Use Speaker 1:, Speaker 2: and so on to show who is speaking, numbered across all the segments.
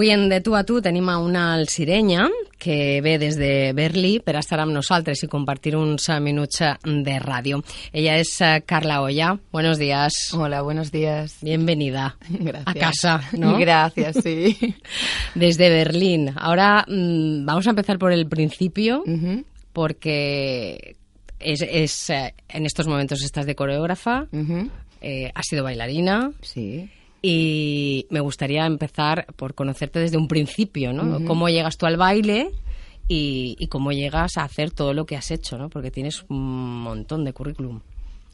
Speaker 1: Avui en De tu a tu tenim a una alcirenya que ve des de Berlí per estar amb nosaltres i compartir uns minuts eh, de ràdio. Ella és eh, Carla Olla. Buenos días.
Speaker 2: Hola, buenos días.
Speaker 1: Bienvenida
Speaker 2: Gracias.
Speaker 1: a casa, ¿no?
Speaker 2: Gracias, sí.
Speaker 1: Desde Berlín. Ahora mm, vamos a empezar por el principio
Speaker 2: Ujú,
Speaker 1: porque es, es, eh, en estos momentos estás de coreógrafa,
Speaker 2: ujú.
Speaker 1: eh, has sido bailarina.
Speaker 2: Sí.
Speaker 1: Y me gustaría empezar por conocerte desde un principio, ¿no? Cómo llegas tú al baile y, y cómo llegas a hacer todo lo que has hecho, ¿no? Porque tienes un montón de currículum,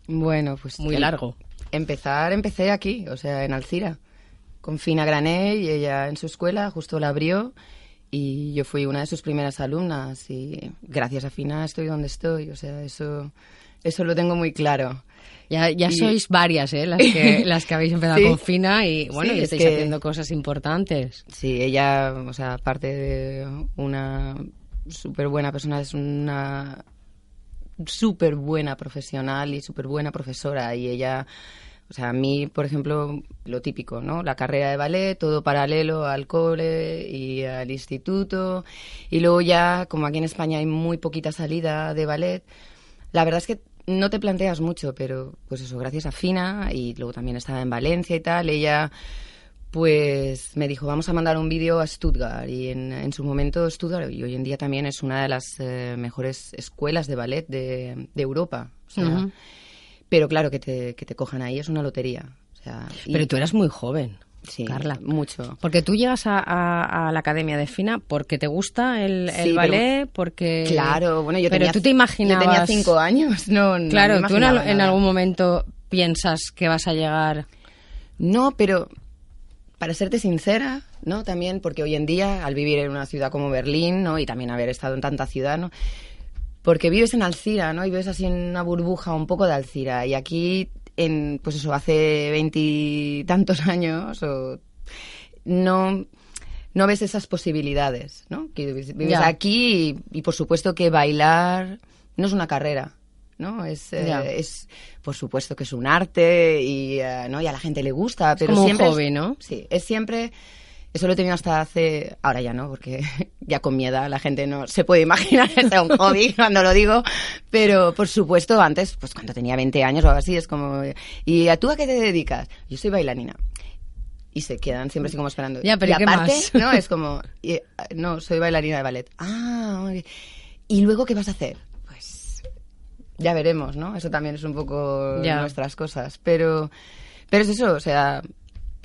Speaker 2: Bueno, pues...
Speaker 1: muy
Speaker 2: em-
Speaker 1: largo.
Speaker 2: Empezar, empecé aquí, o sea, en Alcira, con Fina Grané y ella en su escuela justo la abrió y yo fui una de sus primeras alumnas y gracias a Fina estoy donde estoy, o sea, eso, eso lo tengo muy claro.
Speaker 1: Ya, ya
Speaker 2: y-
Speaker 1: sois varias, ¿eh? Las que, las que habéis empezado
Speaker 2: Sí.
Speaker 1: con Fina y, bueno,
Speaker 2: Sí,
Speaker 1: y
Speaker 2: es
Speaker 1: estáis
Speaker 2: que-
Speaker 1: haciendo cosas importantes.
Speaker 2: Sí, ella, o sea, aparte de una súper buena persona, es una súper buena profesional y súper buena profesora. Y ella, o sea, a mí, por ejemplo, lo típico, ¿no? La carrera de ballet, todo paralelo al cole y al instituto. Y luego ya, como aquí en España hay muy poquita salida de ballet, la verdad es que no te planteas mucho, pero pues eso, gracias a Fina y luego también estaba en Valencia y tal, ella pues me dijo, vamos a mandar un vídeo a Stuttgart. Y en, en su momento Stuttgart, y hoy en día también es una de las eh, mejores escuelas de ballet de, de Europa. O sea,
Speaker 1: Ujú.
Speaker 2: Pero claro, que te, que te cojan ahí es una lotería. O sea, y-
Speaker 1: Pero tú eras muy joven,
Speaker 2: sí,
Speaker 1: Carla.
Speaker 2: mucho.
Speaker 1: Porque tú llegas a, a- a la Academia de Fina porque te gusta el, el
Speaker 2: Sí, pero-
Speaker 1: ballet, porque...
Speaker 2: Claro, bueno, yo
Speaker 1: pero
Speaker 2: tenía,
Speaker 1: tú te imaginabas...
Speaker 2: Yo tenía cinco años, no, no
Speaker 1: Claro,
Speaker 2: me
Speaker 1: tú en, en algún momento piensas que vas a llegar...
Speaker 2: No, pero para serte sincera, ¿no? También porque hoy en día, al vivir en una ciudad como Berlín, ¿no? Y también haber estado en tanta ciudad, ¿no? Porque vives en Alcira, ¿no? Y vives así en una burbuja un poco de Alcira. Y aquí, en, pues eso, hace veintitantos años, o no, no ves esas posibilidades, ¿no? Que vives aquí y, y, por supuesto que bailar no es una carrera, ¿no? Es, eh, es por supuesto que es un arte y, eh, ¿no? y a la gente le gusta, pero
Speaker 1: como un
Speaker 2: siempre es-
Speaker 1: hobby, ¿no?
Speaker 2: Sí, es siempre... Eso lo he tenido hasta hace... Ahora ya no, porque ya con mi edad la gente no se puede imaginar que sea un hobby cuando lo digo. Pero, por supuesto, antes, pues cuando tenía 20 años o algo así, es como... ¿Y a tú a qué te dedicas? Yo soy bailarina. Y se quedan siempre así como esperando.
Speaker 1: Ya, pero
Speaker 2: y
Speaker 1: ¿qué
Speaker 2: aparte,
Speaker 1: más?
Speaker 2: ¿no? Es como... y, eh, no, soy bailarina de ballet. Ah, bien. ¿Y luego qué vas a hacer? Pues ya veremos, ¿no? Eso también es un poco
Speaker 1: Ya.
Speaker 2: nuestras cosas. Pero, pero es eso, o sea,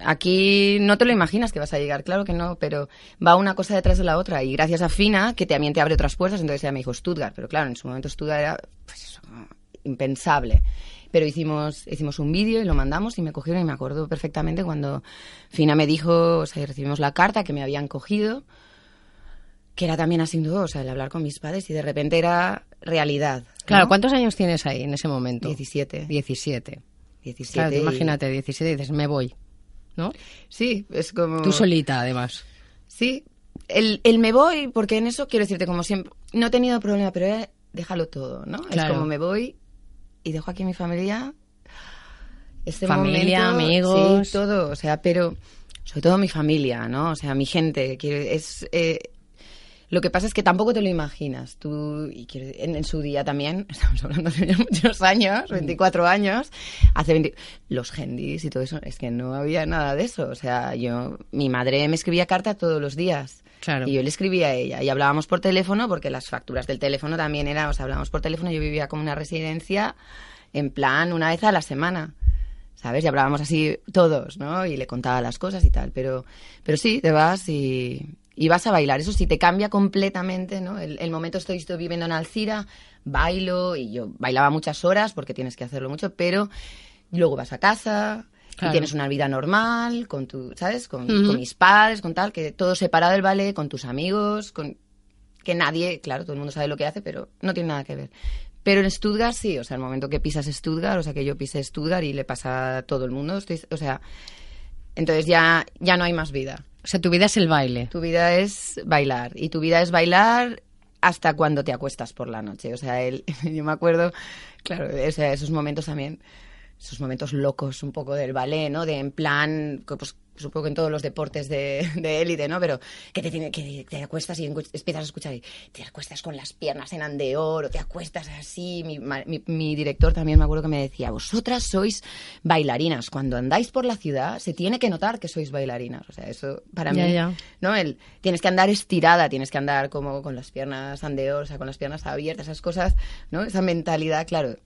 Speaker 2: aquí no te lo imaginas que vas a llegar, claro que no, pero va una cosa detrás de la otra. Y gracias a Fina, que también te abre otras puertas, entonces ella me dijo Stuttgart, pero claro, en su momento Stuttgart era pues eso, impensable. Pero hicimos, hicimos un vídeo y lo mandamos y me cogieron y me acuerdo perfectamente cuando Fina me dijo, o sea, recibimos la carta que me habían cogido, que era también así, o sea, el hablar con mis padres y de repente era realidad. ¿no?
Speaker 1: Claro, ¿cuántos años tienes ahí en ese momento?
Speaker 2: 17.
Speaker 1: 17.
Speaker 2: 17
Speaker 1: Claro, tú
Speaker 2: y-
Speaker 1: imagínate, 17 y dices, me voy, ¿no?
Speaker 2: Sí, es como...
Speaker 1: Tú solita, además.
Speaker 2: Sí, el, el me voy, porque en eso quiero decirte, como siempre, no he tenido problema, pero déjalo todo, ¿no? Es como me voy y dejo aquí mi familia. Este
Speaker 1: Familia,
Speaker 2: momento,
Speaker 1: amigos.
Speaker 2: Sí, todo, o sea, pero sobre todo mi familia, ¿no? O sea, mi gente, quiero, es... eh, lo que pasa es que tampoco te lo imaginas. Tú, y quiero- en, en su día también, estamos hablando de muchos años, 24 años, hace 20, los gendis y todo eso, es que no había nada de eso. O sea, yo, mi madre me escribía carta todos los días.
Speaker 1: Claro.
Speaker 2: Y yo le escribía a ella y hablábamos por teléfono porque las facturas del teléfono también eran, o sea, hablábamos por teléfono, yo vivía como una residencia en plan una vez a la semana. ¿Sabes? Y hablábamos así todos, ¿no? Y le contaba las cosas y tal. Pero, pero sí, te vas y, y vas a bailar. Eso sí, te cambia completamente, ¿no? El, el momento estoy, estoy viviendo en Alcira, bailo y yo bailaba muchas horas porque tienes que hacerlo mucho, pero luego vas a casa
Speaker 1: Claro.
Speaker 2: y tienes una vida normal con tu, ¿sabes? Con, mis padres, con tal, que todo separado del ballet, con tus amigos, con que nadie, claro, todo el mundo sabe lo que hace, pero no tiene nada que ver. Pero en Stuttgart sí, o sea, el momento que pisas Stuttgart, o sea, que yo pisé Stuttgart y le pasa a todo el mundo, estoy, o sea, entonces ya, ya no hay más vida.
Speaker 1: O sea, tu vida es el baile.
Speaker 2: Tu vida es bailar y tu vida es bailar hasta cuando te acuestas por la noche. O sea, el, yo me acuerdo, claro, o sea, esos momentos también, esos momentos locos un poco del ballet, ¿no? De en plan, pues supongo que en todos los deportes de élite, ¿no? Pero que te, tiene, que te acuestas y empiezas a escuchar y te acuestas con las piernas en andeor o te acuestas así. Mi, mi, director también me acuerdo que me decía, vosotras sois bailarinas. Cuando andáis por la ciudad se tiene que notar que sois bailarinas. O sea, eso para mí, ¿no? El, tienes que andar estirada, tienes que andar como con las piernas andeor, o sea, con las piernas abiertas, esas cosas, ¿no? Esa mentalidad, claro,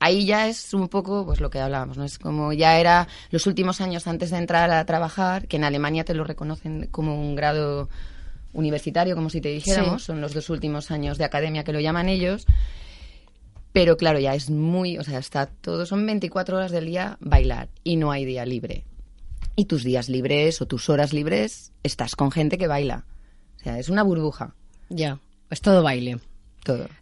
Speaker 2: ahí ya es un poco pues lo que hablábamos, ¿no? Es como ya era los últimos años antes de entrar a trabajar, que en Alemania te lo reconocen como un grado universitario, como si te dijéramos, son los dos últimos años de academia que lo llaman ellos. Pero claro, ya es muy, o sea, está todo, son 24 horas del día bailar y no hay día libre. Y tus días libres o tus horas libres estás con gente que baila. O sea, es una burbuja.
Speaker 1: Ya, es todo baile.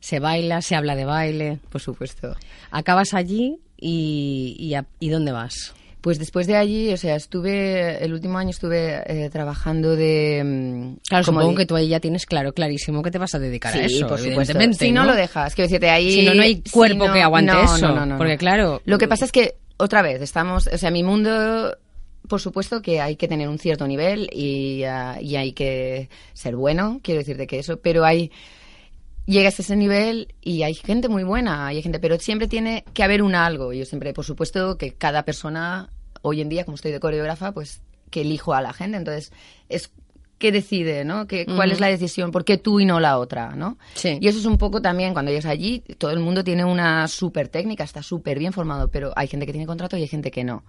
Speaker 1: Se baila, se habla de baile.
Speaker 2: Por supuesto.
Speaker 1: Acabas allí y, y, ¿dónde vas?
Speaker 2: Pues después de allí, o sea, estuve, el último año estuve eh, trabajando de...
Speaker 1: Mm, claro, supongo que tú ahí ya tienes claro, clarísimo que te vas a dedicar a eso,
Speaker 2: por supuesto. Si ¿no? lo dejas, quiero decirte, ahí...
Speaker 1: Si no, no hay cuerpo que aguante eso, porque claro...
Speaker 2: Lo que pasa es que, otra vez, estamos, o sea, mi mundo por supuesto que hay que tener un cierto nivel y, ah, y, hay que ser bueno, quiero decirte que eso, pero hay llegas a ese nivel y hay gente muy buena, hay gente, pero siempre tiene que haber un algo. Yo siempre, por supuesto, que cada persona, hoy en día, como estoy de coreógrafa, pues que elijo a la gente. Entonces, es que decide, ¿no? Que, ¿Cuál es la decisión? ¿Por qué tú y no la otra, no?
Speaker 1: Sí.
Speaker 2: Y eso es un poco también, cuando llegas allí, todo el mundo tiene una súper técnica, está súper bien formado, pero hay gente que tiene contrato y hay gente que no.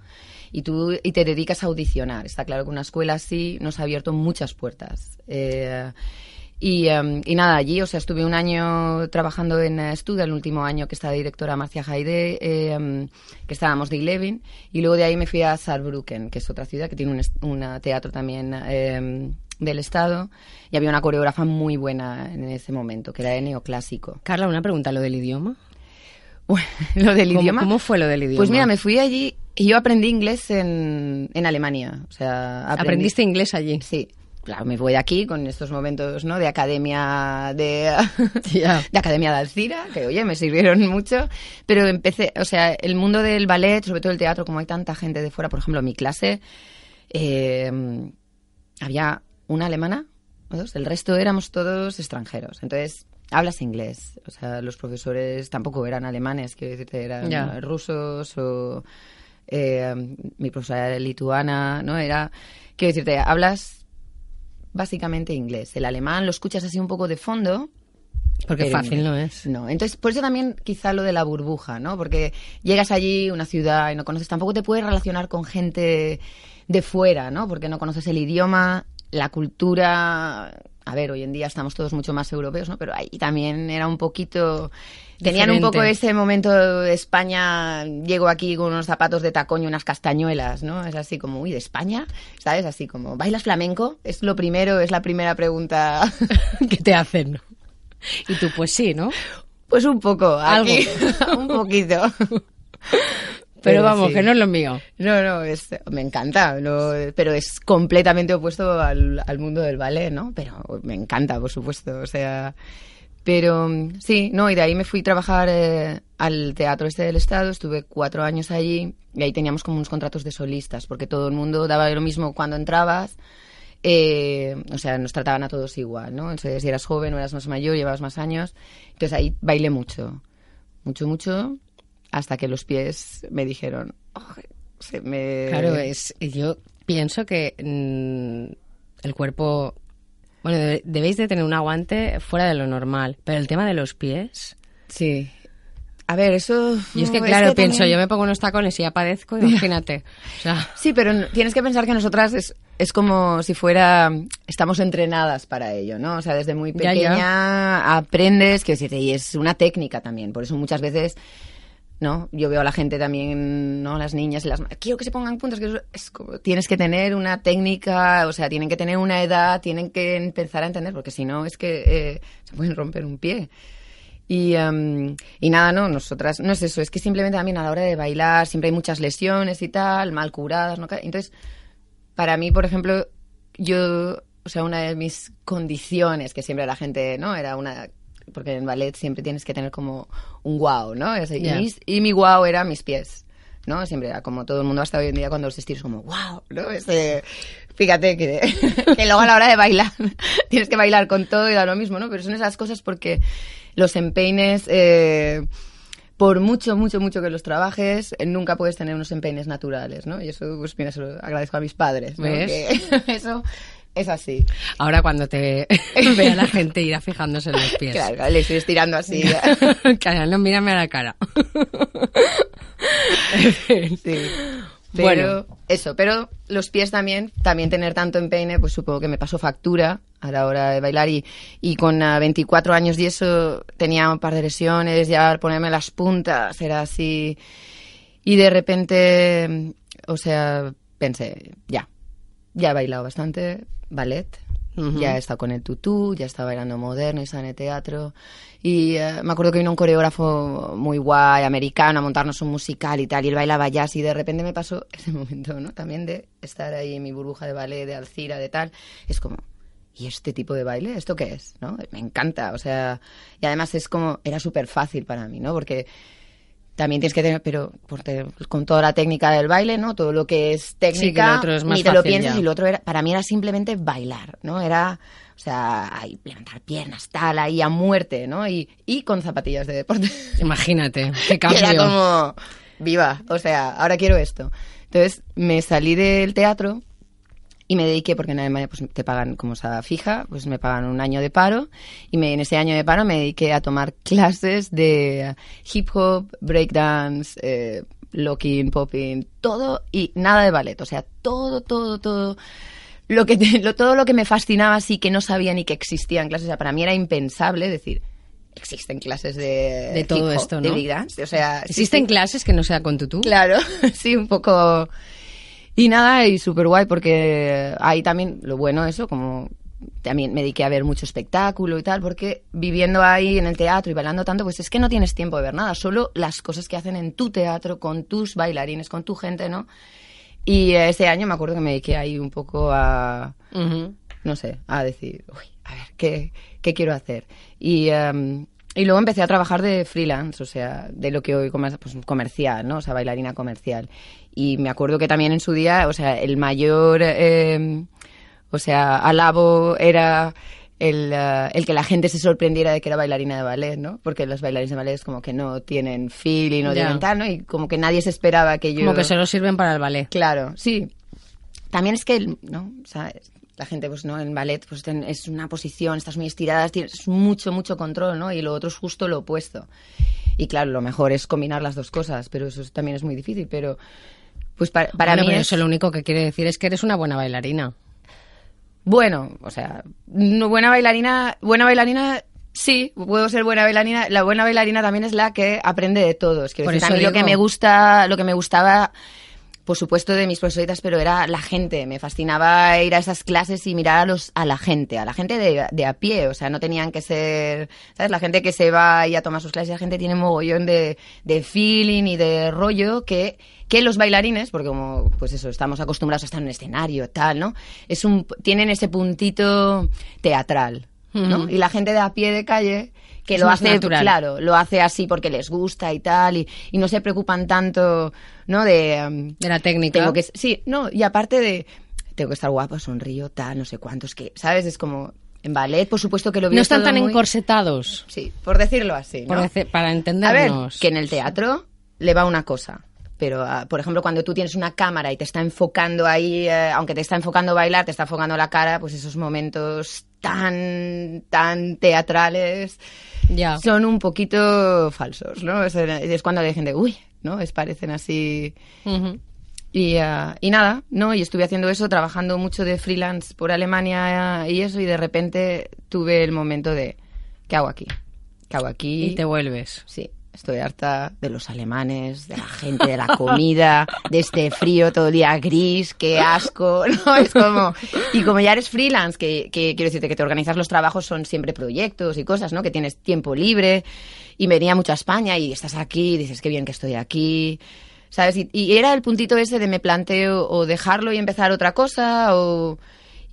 Speaker 2: Y tú y te dedicas a audicionar. Está claro que una escuela así nos ha abierto muchas puertas. Eh, Em, y, nada, allí, o sea, estuve un año trabajando en Estudio, el último año que estaba directora Marcia Haide, em, que estábamos de Eleven, y luego de ahí me fui a Saarbrücken, que es otra ciudad que tiene un, teatro también em, del Estado, y había una coreógrafa muy buena en ese momento, que era de neoclásico.
Speaker 1: Carla, una pregunta, ¿lo del idioma?
Speaker 2: lo del idioma.
Speaker 1: ¿Cómo fue lo del idioma?
Speaker 2: Pues mira, me fui allí y yo aprendí inglés en, en Alemania. O sea,
Speaker 1: ¿Aprendiste inglés allí?
Speaker 2: Sí claro, me voy de aquí con estos momentos, ¿no? De academia de, de academia de Alcira, que oye, me sirvieron mucho, pero empecé, o sea, el mundo del ballet, sobre todo el teatro, como hay tanta gente de fuera, por ejemplo, en mi clase, eh, había una alemana, dos, el resto éramos todos extranjeros. Entonces, hablas inglés, o sea, los profesores tampoco eran alemanes, quiero decirte, eran rusos o eh, mi profesora era lituana, ¿no? Era, quiero decirte, hablas básicamente inglés. El alemán lo escuchas así un poco de fondo.
Speaker 1: Porque fácil no es.
Speaker 2: No, entonces por eso también quizá lo de la burbuja, ¿no? Porque llegas allí, una ciudad, y no conoces, tampoco te puedes relacionar con gente de fuera, ¿no? Porque no conoces el idioma, la cultura. A ver, hoy en día estamos todos mucho más europeos, ¿no? Pero ahí también era un poquito Tenían un poco ese momento de España, llego aquí con unos zapatos de tacón y unas castañuelas, ¿no? Es así como, uy, de España, ¿sabes? Así como, ¿bailas flamenco? Es lo primero, es la primera pregunta
Speaker 1: que te hacen. Y tú, pues sí, ¿no?
Speaker 2: Pues un poco, aquí, un poquito.
Speaker 1: Pero, vamos, que no es lo mío.
Speaker 2: No, no, es, me encanta, pero es completamente opuesto al, al mundo del ballet, ¿no? Pero me encanta, por supuesto, o sea... Pero sí, no, y de ahí me fui a trabajar eh, al Teatro Este del Estado, estuve cuatro años allí y ahí teníamos como unos contratos de solistas, porque todo el mundo daba lo mismo cuando entrabas, eh, o sea, nos trataban a todos igual, ¿no? Entonces, si eras joven o eras más mayor, llevabas más años, entonces ahí bailé mucho, mucho, mucho, hasta que los pies me dijeron, se me...
Speaker 1: Claro, es, yo pienso que mm, el cuerpo bueno, debéis de tener un aguante fuera de lo normal, pero el tema de los pies...
Speaker 2: Sí. A ver, eso...
Speaker 1: Y es que, claro, pienso, yo me pongo unos tacones y ya padezco, imagínate.
Speaker 2: Sí, pero tienes que pensar que nosotras es, es como si fuera... Estamos entrenadas para ello, ¿no? O sea, desde muy pequeña aprendes, que y es una técnica también. Por eso muchas veces ¿no? Yo veo a la gente también, ¿no? Las niñas, las quiero que se pongan puntos, que es como, tienes que tener una técnica, o sea, tienen que tener una edad, tienen que empezar a entender, porque si no es que eh, se pueden romper un pie. Y, em, y nada, no, nosotras, no es eso, es que simplemente también a la hora de bailar siempre hay muchas lesiones y tal, mal curadas, ¿no? Entonces, para mí, por ejemplo, yo, o sea, una de mis condiciones que siempre la gente, ¿no? Era una porque en ballet siempre tienes que tener como un wow, ¿no? Y, mi, wow era mis pies. ¿no? Siempre era como todo el mundo hasta hoy en día cuando los estilos como, wow, ¿no? Este, fíjate que, que luego a la hora de bailar tienes que bailar con todo y da lo mismo, ¿no? Pero son esas cosas porque los empeines... Eh, por mucho, mucho, mucho que los trabajes, eh, nunca puedes tener unos empeines naturales, ¿no? Y eso, pues mira, se lo agradezco a mis padres, ¿no? Que eso es así.
Speaker 1: Ahora cuando te vea la gente irá fijándose en los pies.
Speaker 2: Claro, le estoy estirando así.
Speaker 1: Claro, no, mírame a la cara.
Speaker 2: sí. Pero bueno. eso, pero los pies también, también tener tanto empeine, pues supongo que me pasó factura a la hora de bailar y, y con 24 ah, años y eso tenía un par de lesiones, ya ponerme las puntas, era así. Y de repente, o sea, pensé, ya, ya he bailado bastante ballet, ya he estado con el tutú, ya estaba bailando moderno estaba en el teatro. Y eh, me acuerdo que vino un coreógrafo muy guay, americano, a montarnos un musical y tal, y él bailaba jazz y de repente me pasó ese momento, ¿no? También de estar ahí en mi burbuja de ballet, de Alcira, de tal. Es como, ¿y este tipo de baile? ¿Esto qué es? ¿No? Me encanta, o sea, y además es como, era súper fácil para mí, ¿no? Porque también tienes que tener, pero con toda la técnica del baile, ¿no? Todo lo que es técnica, ni te lo piensas y lo otro era, para mí era simplemente bailar, ¿no? Era, o sea, ahí, levantar piernas, tal, ahí a muerte, ¿no? Y, y con zapatillas de deporte.
Speaker 1: Imagínate, qué cambio.
Speaker 2: era como, viva, o sea, ahora quiero esto. Entonces me salí del teatro y me dediqué, porque en Alemania pues, te pagan como esa fija, pues me pagan un año de paro y me, en ese año de paro me dediqué a tomar clases de hip hop, breakdance, eh, locking, popping, todo y nada de ballet, o sea, todo, todo, todo lo que lo, todo lo que me fascinaba así que no sabía ni que existían clases, o sea, para mí era impensable decir, existen clases de,
Speaker 1: de todo esto, ¿no?
Speaker 2: De o sea,
Speaker 1: existen, clases que no sea con tutú.
Speaker 2: Claro, sí, un poco y nada, y súper guay porque ahí también, lo bueno eso, como también me dediqué a ver mucho espectáculo y tal, porque viviendo ahí en el teatro y bailando tanto, pues es que no tienes tiempo de ver nada, solo las cosas que hacen en tu teatro, con tus bailarines, con tu gente, ¿no? Y ese año me acuerdo que me dediqué ahí un poco a, no sé, a decir, uy, a ver, ¿qué, qué quiero hacer? Y, em, y luego empecé a trabajar de freelance, o sea, de lo que hoy pues, comercial, ¿no? O sea, bailarina comercial. Y me acuerdo que también en su día, o sea, el mayor, eh, o sea, alabo era el, eh, el, que la gente se sorprendiera de que era bailarina de ballet, ¿no? Porque los bailarines de ballet es como que no tienen feeling, no tienen tal, ¿no? Y como que nadie se esperaba que yo...
Speaker 1: Como que solo sirven para el ballet.
Speaker 2: Claro, sí. También es que, ¿no? O sea, la gente, pues, ¿no? En ballet, pues es una posición, estás muy estirada, tienes mucho, mucho control, ¿no? Y lo otro es justo lo opuesto. Y claro, lo mejor es combinar las dos cosas, pero eso también es muy difícil, pero pues para, para mí
Speaker 1: eso lo único que quiere decir es que eres una buena bailarina.
Speaker 2: Bueno, o sea, no, buena bailarina, buena bailarina Sí, puedo ser buena bailarina. La buena bailarina también es la que aprende de todos. Quiero decir, a lo que me gusta, lo que me gustaba por supuesto, de mis profesoritas, pero era la gente. Me fascinaba ir a esas clases y mirar a, los, a la gente, a la gente de, de a pie. O sea, no tenían que ser, ¿sabes? La gente que se va y a tomar sus clases, la gente tiene mogollón de, de feeling y de rollo que, que los bailarines, porque como, pues eso, estamos acostumbrados a estar en un escenario, tal, ¿no? Es un, tienen ese puntito teatral, ¿no? Y la gente de a pie de calle que lo hace natural. claro, lo hace así porque les gusta y tal y, y no se preocupan tanto, ¿no? De,
Speaker 1: um, de la técnica.
Speaker 2: Tengo que, sí, no, y aparte de tengo que estar guapo, sonrío, tal, no sé cuántos que, ¿sabes? Es como en ballet, por supuesto que lo
Speaker 1: No están tan encorsetados.
Speaker 2: Sí, por decirlo así, ¿no?
Speaker 1: para entendernos.
Speaker 2: A ver, que en el teatro le va una cosa pero ah, por ejemplo cuando tú tienes una cámara y te está enfocando ahí, eh, aunque te está enfocando bailar, te está enfocando la cara, pues esos momentos tan tan teatrales ya. son un poquito falsos, ¿no? Es, cuando hay gente, uy, ¿no? Es parecen así. y, ah, y nada, ¿no? Y estuve haciendo eso, trabajando mucho de freelance por Alemania y eso, y de repente tuve el momento de, ¿qué hago aquí? ¿Qué hago aquí?
Speaker 1: Y te vuelves.
Speaker 2: Sí. Estoy harta de los alemanes, de la gente, de la comida, de este frío todo el día gris, qué asco, ¿no? Es como... Y como ya eres freelance, que, quiero decirte que te organizas los trabajos, son siempre proyectos y cosas, ¿no? Que tienes tiempo libre. Y venía mucho a España y estás aquí, dices, qué bien que estoy aquí. ¿Sabes? Y, y era el puntito ese de me planteo o dejarlo y empezar otra cosa o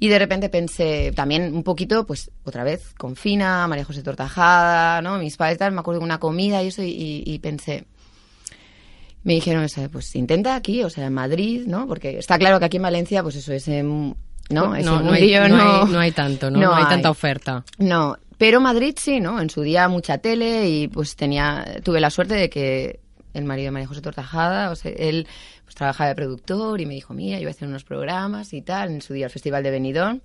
Speaker 2: y de repente pensé también un poquito, pues otra vez, con Fina, María José Tortajada, ¿no? Mis padres tal, me acuerdo de una comida y eso, y, pensé, me dijeron, o sea, pues intenta aquí, o sea, en Madrid, ¿no? Porque está claro que aquí en Valencia, pues eso es... en- no, es
Speaker 1: no,
Speaker 2: un
Speaker 1: no, hay, no
Speaker 2: no-
Speaker 1: hay- no hay tanto, ¿no?
Speaker 2: no
Speaker 1: No, hay,
Speaker 2: hay.
Speaker 1: tanta oferta.
Speaker 2: No, pero Madrid sí, ¿no? En su día mucha tele y pues tenía, tuve la suerte de que el marido de María José Tortajada, o sea, él pues trabajaba de productor y me dijo, mira, yo voy a hacer unos programas y tal, en su día el Festival de Benidorm.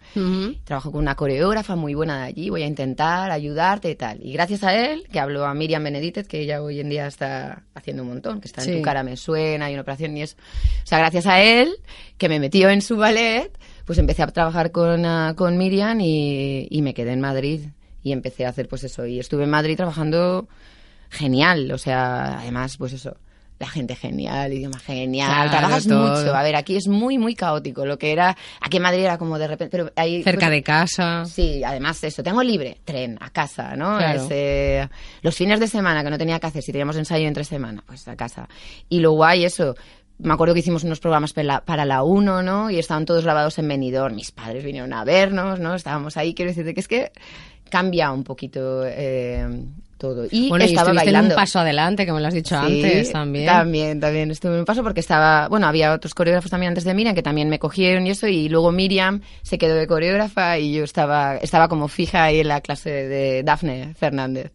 Speaker 2: Trabajo con una coreógrafa muy buena de allí, voy a intentar ayudarte y tal. Y gracias a él, que habló a Miriam Benedítez, que ella hoy en día está haciendo un montón, que está en tu cara me suena y una operación y eso. O sea, gracias a él, que me metió en su ballet, pues empecé a trabajar con, ah, con Miriam y, y me quedé en Madrid. Y empecé a hacer pues eso. Y estuve en Madrid trabajando genial. O sea, además, pues eso. La gente genial, idioma genial,
Speaker 1: Claro,
Speaker 2: trabajas
Speaker 1: todo.
Speaker 2: mucho. A ver, aquí es muy, muy caótico. Lo que era, aquí en Madrid era como de repente, pero ahí...
Speaker 1: Cerca
Speaker 2: pues,
Speaker 1: de casa.
Speaker 2: Sí, además eso, tengo libre, tren, a casa, ¿no?
Speaker 1: Claro.
Speaker 2: Es, eh, los fines de semana que no tenía que hacer, si teníamos ensayo entre semana, pues a casa. Y lo guay, eso, me acuerdo que hicimos unos programas para la, para la 1, ¿no? Y estaban todos grabados en Benidorm, mis padres vinieron a vernos, ¿no? Estábamos ahí, quiero decirte que es que cambia un poquito eh, todo. Y
Speaker 1: bueno,
Speaker 2: estaba bailando.
Speaker 1: un paso adelante, que me lo has dicho
Speaker 2: Sí,
Speaker 1: antes también.
Speaker 2: También, también estuve un paso porque estaba, bueno, había otros coreógrafos también antes de Miriam que también me cogieron y eso, y luego Miriam se quedó de coreógrafa y yo estaba, estaba como fija ahí en la clase de Dafne Fernández.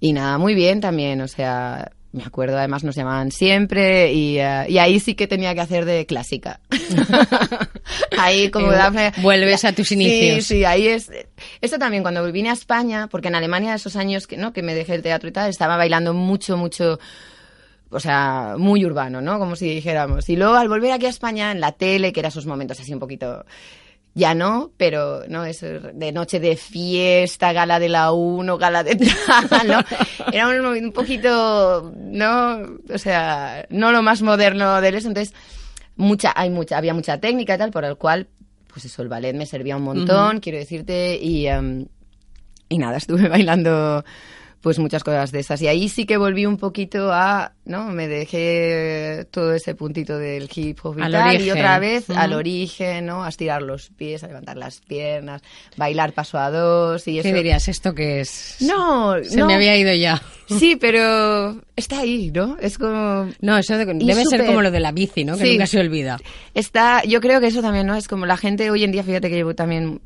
Speaker 2: Y nada, muy bien también, o sea, me acuerdo, además nos llamaban siempre y, eh, y ahí sí que tenía que hacer de clásica. ahí como Dafne...
Speaker 1: vuelves a tus inicios.
Speaker 2: Sí, sí, ahí es. Esto también cuando vine a España, porque en Alemania esos años que, ¿no? que me dejé el teatro y tal, estaba bailando mucho, mucho o sea, muy urbano, ¿no? Como si dijéramos. Y luego al volver aquí a España, en la tele, que eran esos momentos así un poquito... Ya no, pero no eso de noche de fiesta, gala de la 1, gala de tal, ¿no? Era un, un poquito, ¿no? O sea, no lo más moderno de eso. Entonces, mucha, hay mucha, había mucha técnica y tal, por el cual, pues eso, el ballet me servía un montón, quiero decirte, y, em, y nada, estuve bailando pues muchas cosas de esas. Y ahí sí que volví un poquito a, ¿no? Me dejé todo ese puntito del hip hop y
Speaker 1: Al
Speaker 2: tal, y otra vez al origen, ¿no? A estirar los pies, a levantar las piernas, bailar paso a dos y eso.
Speaker 1: ¿Qué dirías? ¿Esto que es?
Speaker 2: No,
Speaker 1: Se
Speaker 2: no.
Speaker 1: me había ido ya.
Speaker 2: Sí, pero está ahí, ¿no? Es como...
Speaker 1: No, eso de- debe ser como lo de la bici, ¿no? Que
Speaker 2: Sí.
Speaker 1: nunca se olvida.
Speaker 2: Está, yo creo que eso también, ¿no? Es como la gente hoy en día, fíjate que llevo también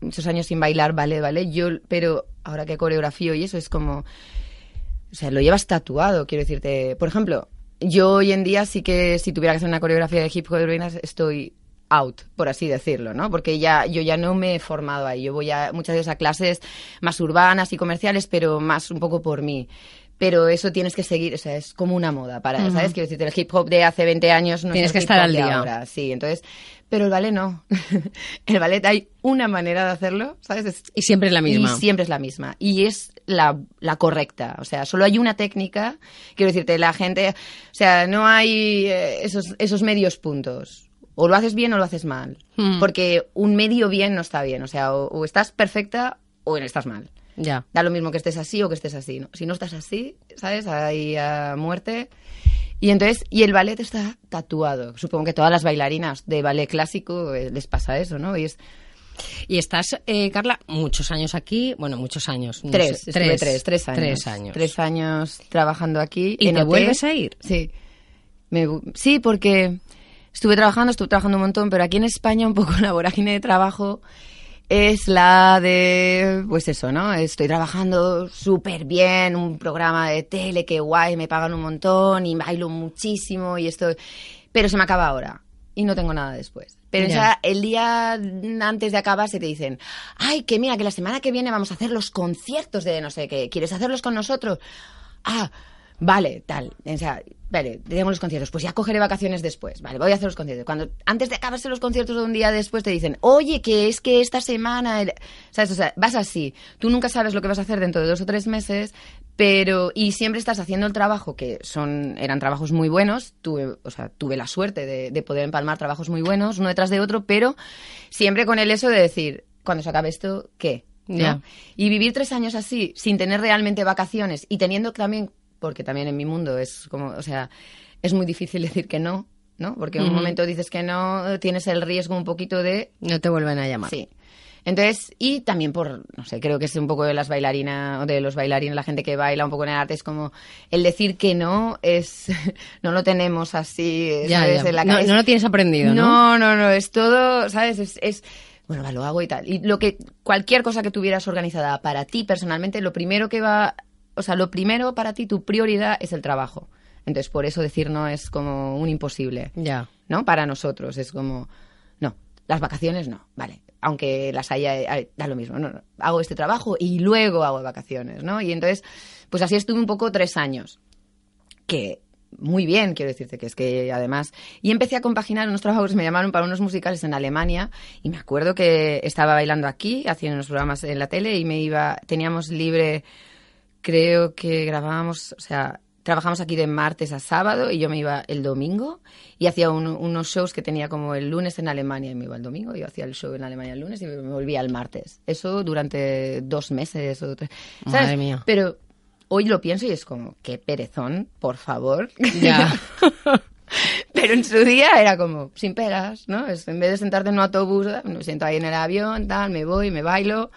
Speaker 2: muchos años sin bailar, vale, vale, yo, pero ahora que coreografío y eso es como, o sea, lo llevas tatuado, quiero decirte. Por ejemplo, yo hoy en día sí que si tuviera que hacer una coreografía de hip hop de estoy out, por así decirlo, ¿no? Porque ya yo ya no me he formado ahí. Yo voy a, muchas veces a clases más urbanas y comerciales, pero más un poco por mí. Pero eso tienes que seguir, o sea, es como una moda para, ¿sabes? Quiero decirte, el hip hop de hace 20 años no
Speaker 1: Tienes
Speaker 2: es
Speaker 1: que estar al
Speaker 2: de
Speaker 1: día.
Speaker 2: ahora, sí. Entonces, pero el ballet no. el ballet hay una manera de hacerlo, ¿sabes? Es-
Speaker 1: Y siempre es la misma.
Speaker 2: y siempre es la misma. Y es la, la correcta. O sea, solo hay una técnica. Quiero decirte, la gente. O sea, no hay eh, esos, esos medios puntos. O lo haces bien o lo haces mal.
Speaker 1: Mm.
Speaker 2: Porque un medio bien no está bien. O sea, o, o estás perfecta o estás mal.
Speaker 1: Ya.
Speaker 2: Da lo mismo que estés así o que estés así. ¿no? Si no estás así, ¿sabes? Hay a muerte. Y entonces, y el ballet está tatuado. Supongo que todas las bailarinas de ballet clásico eh, les pasa eso, ¿no? Y es
Speaker 1: Y estás, eh, Carla, muchos años aquí. Bueno, muchos años. no
Speaker 2: Tres,
Speaker 1: sé,
Speaker 2: estuve tres, tres años.
Speaker 1: Tres años.
Speaker 2: Tres años trabajando aquí.
Speaker 1: ¿Y
Speaker 2: en
Speaker 1: te vuelves a ir?
Speaker 2: Sí. Me sí, porque estuve trabajando, estuve trabajando un montón, pero aquí en España un poco la vorágine de trabajo es la de, pues eso, ¿no? Estoy trabajando súper bien, un programa de tele, que guay, me pagan un montón y bailo muchísimo y esto, pero se me acaba ahora y no tengo nada después. Pero el día antes de acabar se te dicen, ay, que mira, que la semana que viene vamos a hacer los conciertos de no sé qué, ¿quieres hacerlos con nosotros? Ah, vale, tal. O sea, vale, tenemos los conciertos. Pues ya cogeré vacaciones después. Vale, voy a hacer los conciertos. Cuando antes de acabarse los conciertos de un día después te dicen, oye, que es que esta semana. el-". ¿Sabes? O sea, vas así. Tú nunca sabes lo que vas a hacer dentro de dos o tres meses, pero. Y siempre estás haciendo el trabajo, que son eran trabajos muy buenos. Tuve, o sea, tuve la suerte de, de poder empalmar trabajos muy buenos, uno detrás de otro, pero siempre con el eso de decir, cuando se acabe esto, ¿qué? ¿No? Y vivir tres años así, sin tener realmente vacaciones y teniendo también, porque también en mi mundo es como, o sea, es muy difícil decir que no, ¿no? Porque en un
Speaker 1: Ujú.
Speaker 2: momento dices que no, tienes el riesgo un poquito de,
Speaker 1: No te vuelven a llamar.
Speaker 2: sí. Entonces, y también por, no sé, creo que es un poco de las bailarinas, o de los bailarines, la gente que baila un poco en el arte, es como el decir que no es, no lo tenemos así,
Speaker 1: Ya,
Speaker 2: ¿sabes?
Speaker 1: ya.
Speaker 2: En la
Speaker 1: No, no lo tienes aprendido, ¿no?
Speaker 2: No, no, no, es todo, ¿sabes? Es, es, bueno, va, lo hago y tal. Y lo que, cualquier cosa que tuvieras organizada para ti personalmente, lo primero que va, o sea, lo primero para ti, tu prioridad es el trabajo. Entonces, por eso decir no es como un imposible.
Speaker 1: Ya.
Speaker 2: ¿no? Para nosotros es como, no, las vacaciones no, vale, aunque las haya, da lo mismo, no, no, hago este trabajo y luego hago vacaciones, ¿no? Y entonces, pues así estuve un poco tres años, que muy bien, quiero decirte, que es que además, y empecé a compaginar unos trabajos, me llamaron para unos musicales en Alemania, y me acuerdo que estaba bailando aquí, haciendo unos programas en la tele, y me iba, teníamos libre, creo que grabábamos, o sea, trabajamos aquí de martes a sábado y yo me iba el domingo y hacía un- unos shows que tenía como el lunes en Alemania y me iba el domingo, yo hacía el show en Alemania el lunes y me volvía el martes. Eso durante dos meses o tres. ¿sabes?
Speaker 1: Madre mía.
Speaker 2: Pero hoy lo pienso y es como, qué perezón, por favor.
Speaker 1: Ya.
Speaker 2: Pero en su día era como, sin pegas, ¿no? Es, en vez de sentarte en un autobús, me siento ahí en el avión, tal, me voy, me bailo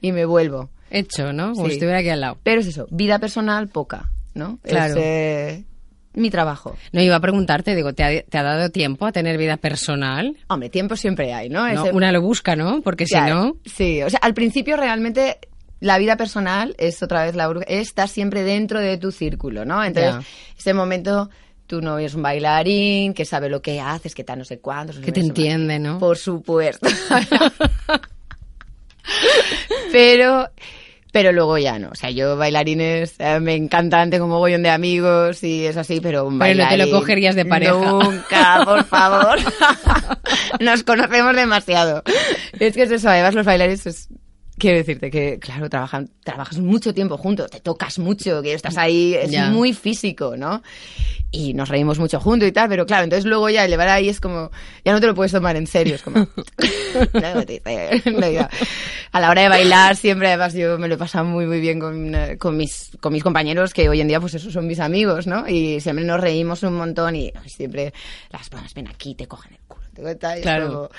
Speaker 2: y me vuelvo.
Speaker 1: Hecho, ¿no? Como
Speaker 2: Sí.
Speaker 1: si estuviera aquí al lado.
Speaker 2: Pero es eso, vida personal poca, ¿no?
Speaker 1: Claro.
Speaker 2: Es eh, mi trabajo.
Speaker 1: No, iba a preguntarte, digo, ¿te ha, te ha dado tiempo a tener vida personal?
Speaker 2: Hombre, tiempo siempre hay, ¿no?
Speaker 1: No, una lo busca, ¿no? Porque si no...
Speaker 2: Sí, o sea, al principio realmente la vida personal es otra vez la bruja, está siempre dentro de tu círculo, ¿no? Entonces, ese momento tu novio es un bailarín, que sabe lo que haces, que tal no sé cuántos. no
Speaker 1: Que te
Speaker 2: no
Speaker 1: entiende, ¿no?
Speaker 2: Por supuesto. pero, pero luego ya no. O sea, yo bailarines eh, me encantan, tengo un mogollón de amigos y es así, pero un
Speaker 1: Pero no te lo
Speaker 2: bailarín,
Speaker 1: cogerías de pareja.
Speaker 2: Nunca, por favor. Nos conocemos demasiado. Es que es eso, además los bailarines es... Quiero decirte que, claro, trabajan, trabajas mucho tiempo juntos, te tocas mucho, que estás ahí, es
Speaker 1: Ya.
Speaker 2: muy físico, ¿no? Y nos reímos mucho juntos y tal, pero claro, entonces luego ya llevar ahí es como, ya no te lo puedes tomar en serio, es como, no, te dice, no, ya. a la hora de bailar siempre, además yo me lo he pasado muy, muy bien con, con, mis, con mis compañeros, que hoy en día pues esos son mis amigos, ¿no? Y siempre nos reímos un montón y siempre las palmas ven aquí, te cogen el culo, te es
Speaker 1: Claro.
Speaker 2: como-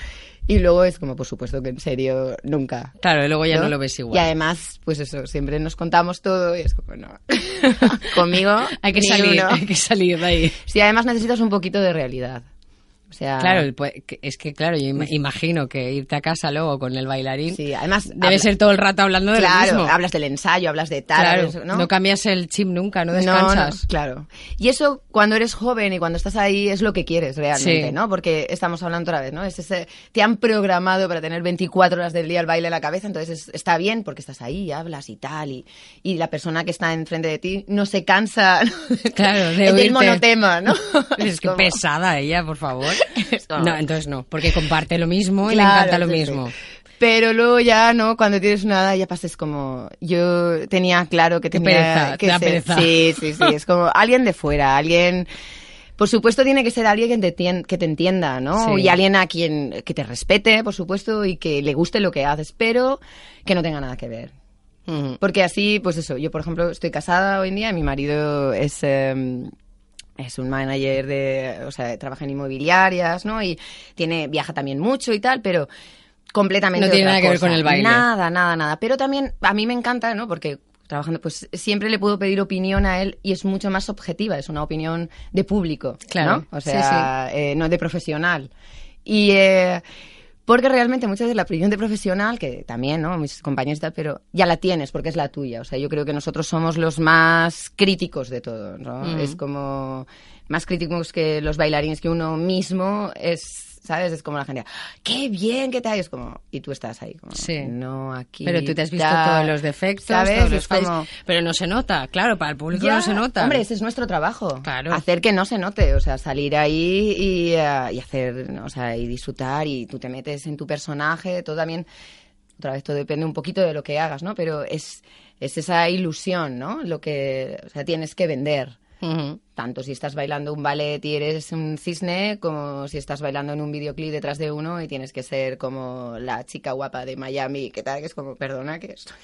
Speaker 2: y luego es como, por supuesto que en serio, nunca.
Speaker 1: Claro, y luego ya no, lo ves igual.
Speaker 2: Y además, pues eso, siempre nos contamos todo y es como, no. Conmigo,
Speaker 1: hay que salir,
Speaker 2: uno.
Speaker 1: hay que salir de ahí.
Speaker 2: Sí, además necesitas un poquito de realidad. O sea,
Speaker 1: Claro, que- es que claro, yo ima- imagino que irte a casa luego con el bailarín
Speaker 2: sí, además
Speaker 1: debe
Speaker 2: habla-
Speaker 1: ser todo el rato hablando de
Speaker 2: claro,
Speaker 1: lo mismo.
Speaker 2: hablas del ensayo, hablas de tal,
Speaker 1: claro,
Speaker 2: hablas-
Speaker 1: ¿no?
Speaker 2: ¿no?
Speaker 1: cambias el chip nunca, no
Speaker 2: No,
Speaker 1: descansas.
Speaker 2: no, claro. Y eso cuando eres joven y cuando estás ahí es lo que quieres realmente,
Speaker 1: Sí.
Speaker 2: ¿no? Porque estamos hablando otra vez, ¿no? Es ese, te han programado para tener 24 horas del día el baile en la cabeza, entonces es- está bien porque estás ahí hablas y tal y, y la persona que está enfrente de ti no se cansa
Speaker 1: Claro, de
Speaker 2: del monotema, ¿no?
Speaker 1: Es que
Speaker 2: como-
Speaker 1: pesada ella, por favor. No, entonces no, porque comparte lo mismo y le encanta lo
Speaker 2: sí.
Speaker 1: mismo.
Speaker 2: Pero luego ya, ¿no? Cuando tienes una edad ya pases como... Yo tenía claro que tenía
Speaker 1: pereza,
Speaker 2: que
Speaker 1: te da
Speaker 2: ser-
Speaker 1: pereza.
Speaker 2: Sí, sí, sí. Es como alguien de fuera, alguien... Por supuesto tiene que ser alguien que te, que te entienda, ¿no?
Speaker 1: Sí.
Speaker 2: Y alguien a quien que te respete, por supuesto, y que le guste lo que haces, pero que no tenga nada que ver.
Speaker 1: Ujú.
Speaker 2: Porque así, pues eso, yo por ejemplo estoy casada hoy en día, mi marido es, eh, es un manager de, o sea, trabaja en inmobiliarias, ¿no? Y tiene, viaja también mucho y tal, pero completamente
Speaker 1: No tiene
Speaker 2: otra
Speaker 1: nada que ver con el baile.
Speaker 2: Nada, nada, nada. Pero también a mí me encanta, ¿no? Porque trabajando, pues siempre le puedo pedir opinión a él y es mucho más objetiva, es una opinión de público,
Speaker 1: Claro,
Speaker 2: ¿no? O
Speaker 1: sí,
Speaker 2: sea, eh, no de profesional. Y eh, porque realmente muchas veces la opinión de profesional, que también, ¿no? Mis compañeros pero ya la tienes porque es la tuya. O sea, yo creo que nosotros somos los más críticos de todo, ¿no?
Speaker 1: Mm.
Speaker 2: Es como más críticos que los bailarines que uno mismo es. ¿Sabes? Es como la gente, ¡qué bien que te hay! Es como, y tú estás ahí, como,
Speaker 1: Sí.
Speaker 2: no aquí.
Speaker 1: Pero tú te has visto
Speaker 2: tal".
Speaker 1: todos los defectos,
Speaker 2: ¿sabes?
Speaker 1: todos los
Speaker 2: como,
Speaker 1: pero no se nota, claro, para el público
Speaker 2: ya,
Speaker 1: no se nota.
Speaker 2: Hombre, ese es nuestro trabajo.
Speaker 1: Claro.
Speaker 2: Hacer que no se note, o sea, salir ahí y, y hacer, o sea, y disfrutar y tú te metes en tu personaje, todo también, otra vez todo depende un poquito de lo que hagas, ¿no? Pero es, es esa ilusión, ¿no? Lo que, o sea, tienes que vender
Speaker 1: Ujú.
Speaker 2: Tanto si estás bailando un ballet y eres un cisne, como si estás bailando en un videoclip detrás de uno y tienes que ser como la chica guapa de Miami, que tal, que es como, perdona, que estoy,